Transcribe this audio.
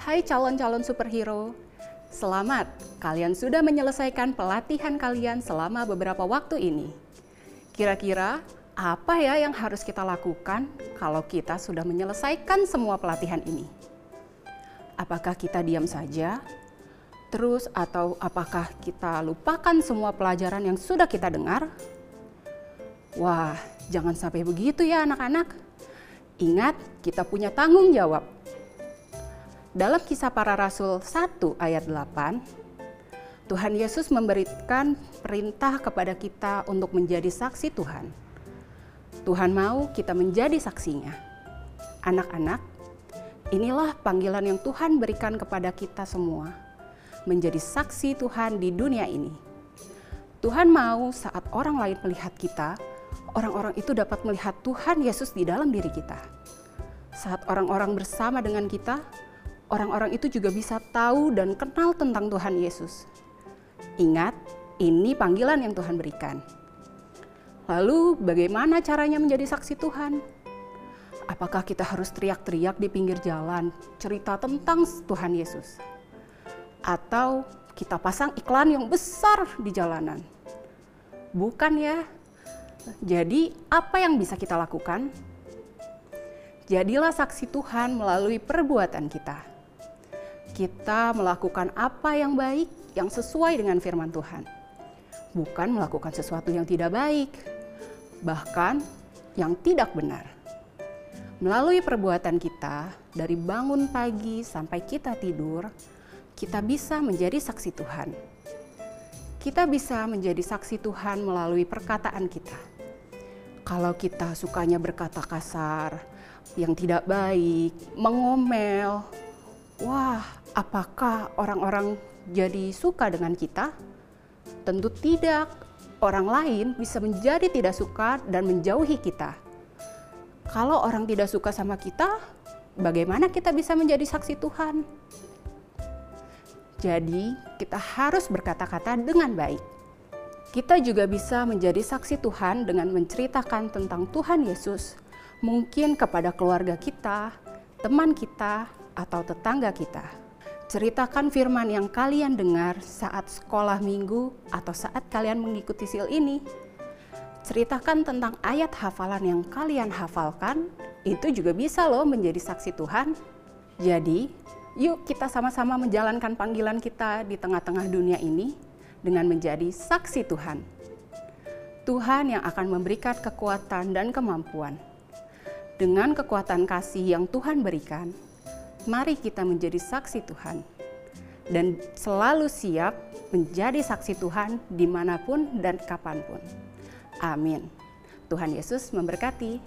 Hai calon-calon superhero, selamat kalian sudah menyelesaikan pelatihan kalian selama beberapa waktu ini. Kira-kira apa ya yang harus kita lakukan kalau kita sudah menyelesaikan semua pelatihan ini? Apakah kita diam saja? Terus atau apakah kita lupakan semua pelajaran yang sudah kita dengar? Wah, jangan sampai begitu ya anak-anak. Ingat, kita punya tanggung jawab. Dalam kisah para rasul 1 ayat 8, Tuhan Yesus memberikan perintah kepada kita untuk menjadi saksi Tuhan. Tuhan mau kita menjadi saksinya. Anak-anak, inilah panggilan yang Tuhan berikan kepada kita semua menjadi saksi Tuhan di dunia ini. Tuhan mau saat orang lain melihat kita, orang-orang itu dapat melihat Tuhan Yesus di dalam diri kita. Saat orang-orang bersama dengan kita, orang-orang itu juga bisa tahu dan kenal tentang Tuhan Yesus. Ingat, ini panggilan yang Tuhan berikan. Lalu, bagaimana caranya menjadi saksi Tuhan? Apakah kita harus teriak-teriak di pinggir jalan, cerita tentang Tuhan Yesus? atau kita pasang iklan yang besar di jalanan. Bukan ya. Jadi, apa yang bisa kita lakukan? Jadilah saksi Tuhan melalui perbuatan kita. Kita melakukan apa yang baik, yang sesuai dengan firman Tuhan. Bukan melakukan sesuatu yang tidak baik, bahkan yang tidak benar. Melalui perbuatan kita, dari bangun pagi sampai kita tidur, kita bisa menjadi saksi Tuhan. Kita bisa menjadi saksi Tuhan melalui perkataan kita. Kalau kita sukanya berkata kasar, yang tidak baik, mengomel, wah, apakah orang-orang jadi suka dengan kita? Tentu tidak. Orang lain bisa menjadi tidak suka dan menjauhi kita. Kalau orang tidak suka sama kita, bagaimana kita bisa menjadi saksi Tuhan? Jadi, kita harus berkata-kata dengan baik. Kita juga bisa menjadi saksi Tuhan dengan menceritakan tentang Tuhan Yesus, mungkin kepada keluarga kita, teman kita, atau tetangga kita. Ceritakan firman yang kalian dengar saat sekolah minggu atau saat kalian mengikuti sil ini. Ceritakan tentang ayat hafalan yang kalian hafalkan, itu juga bisa loh menjadi saksi Tuhan. Jadi, Yuk kita sama-sama menjalankan panggilan kita di tengah-tengah dunia ini dengan menjadi saksi Tuhan. Tuhan yang akan memberikan kekuatan dan kemampuan. Dengan kekuatan kasih yang Tuhan berikan, mari kita menjadi saksi Tuhan. Dan selalu siap menjadi saksi Tuhan di mana pun dan kapan pun. Amin. Tuhan Yesus memberkati.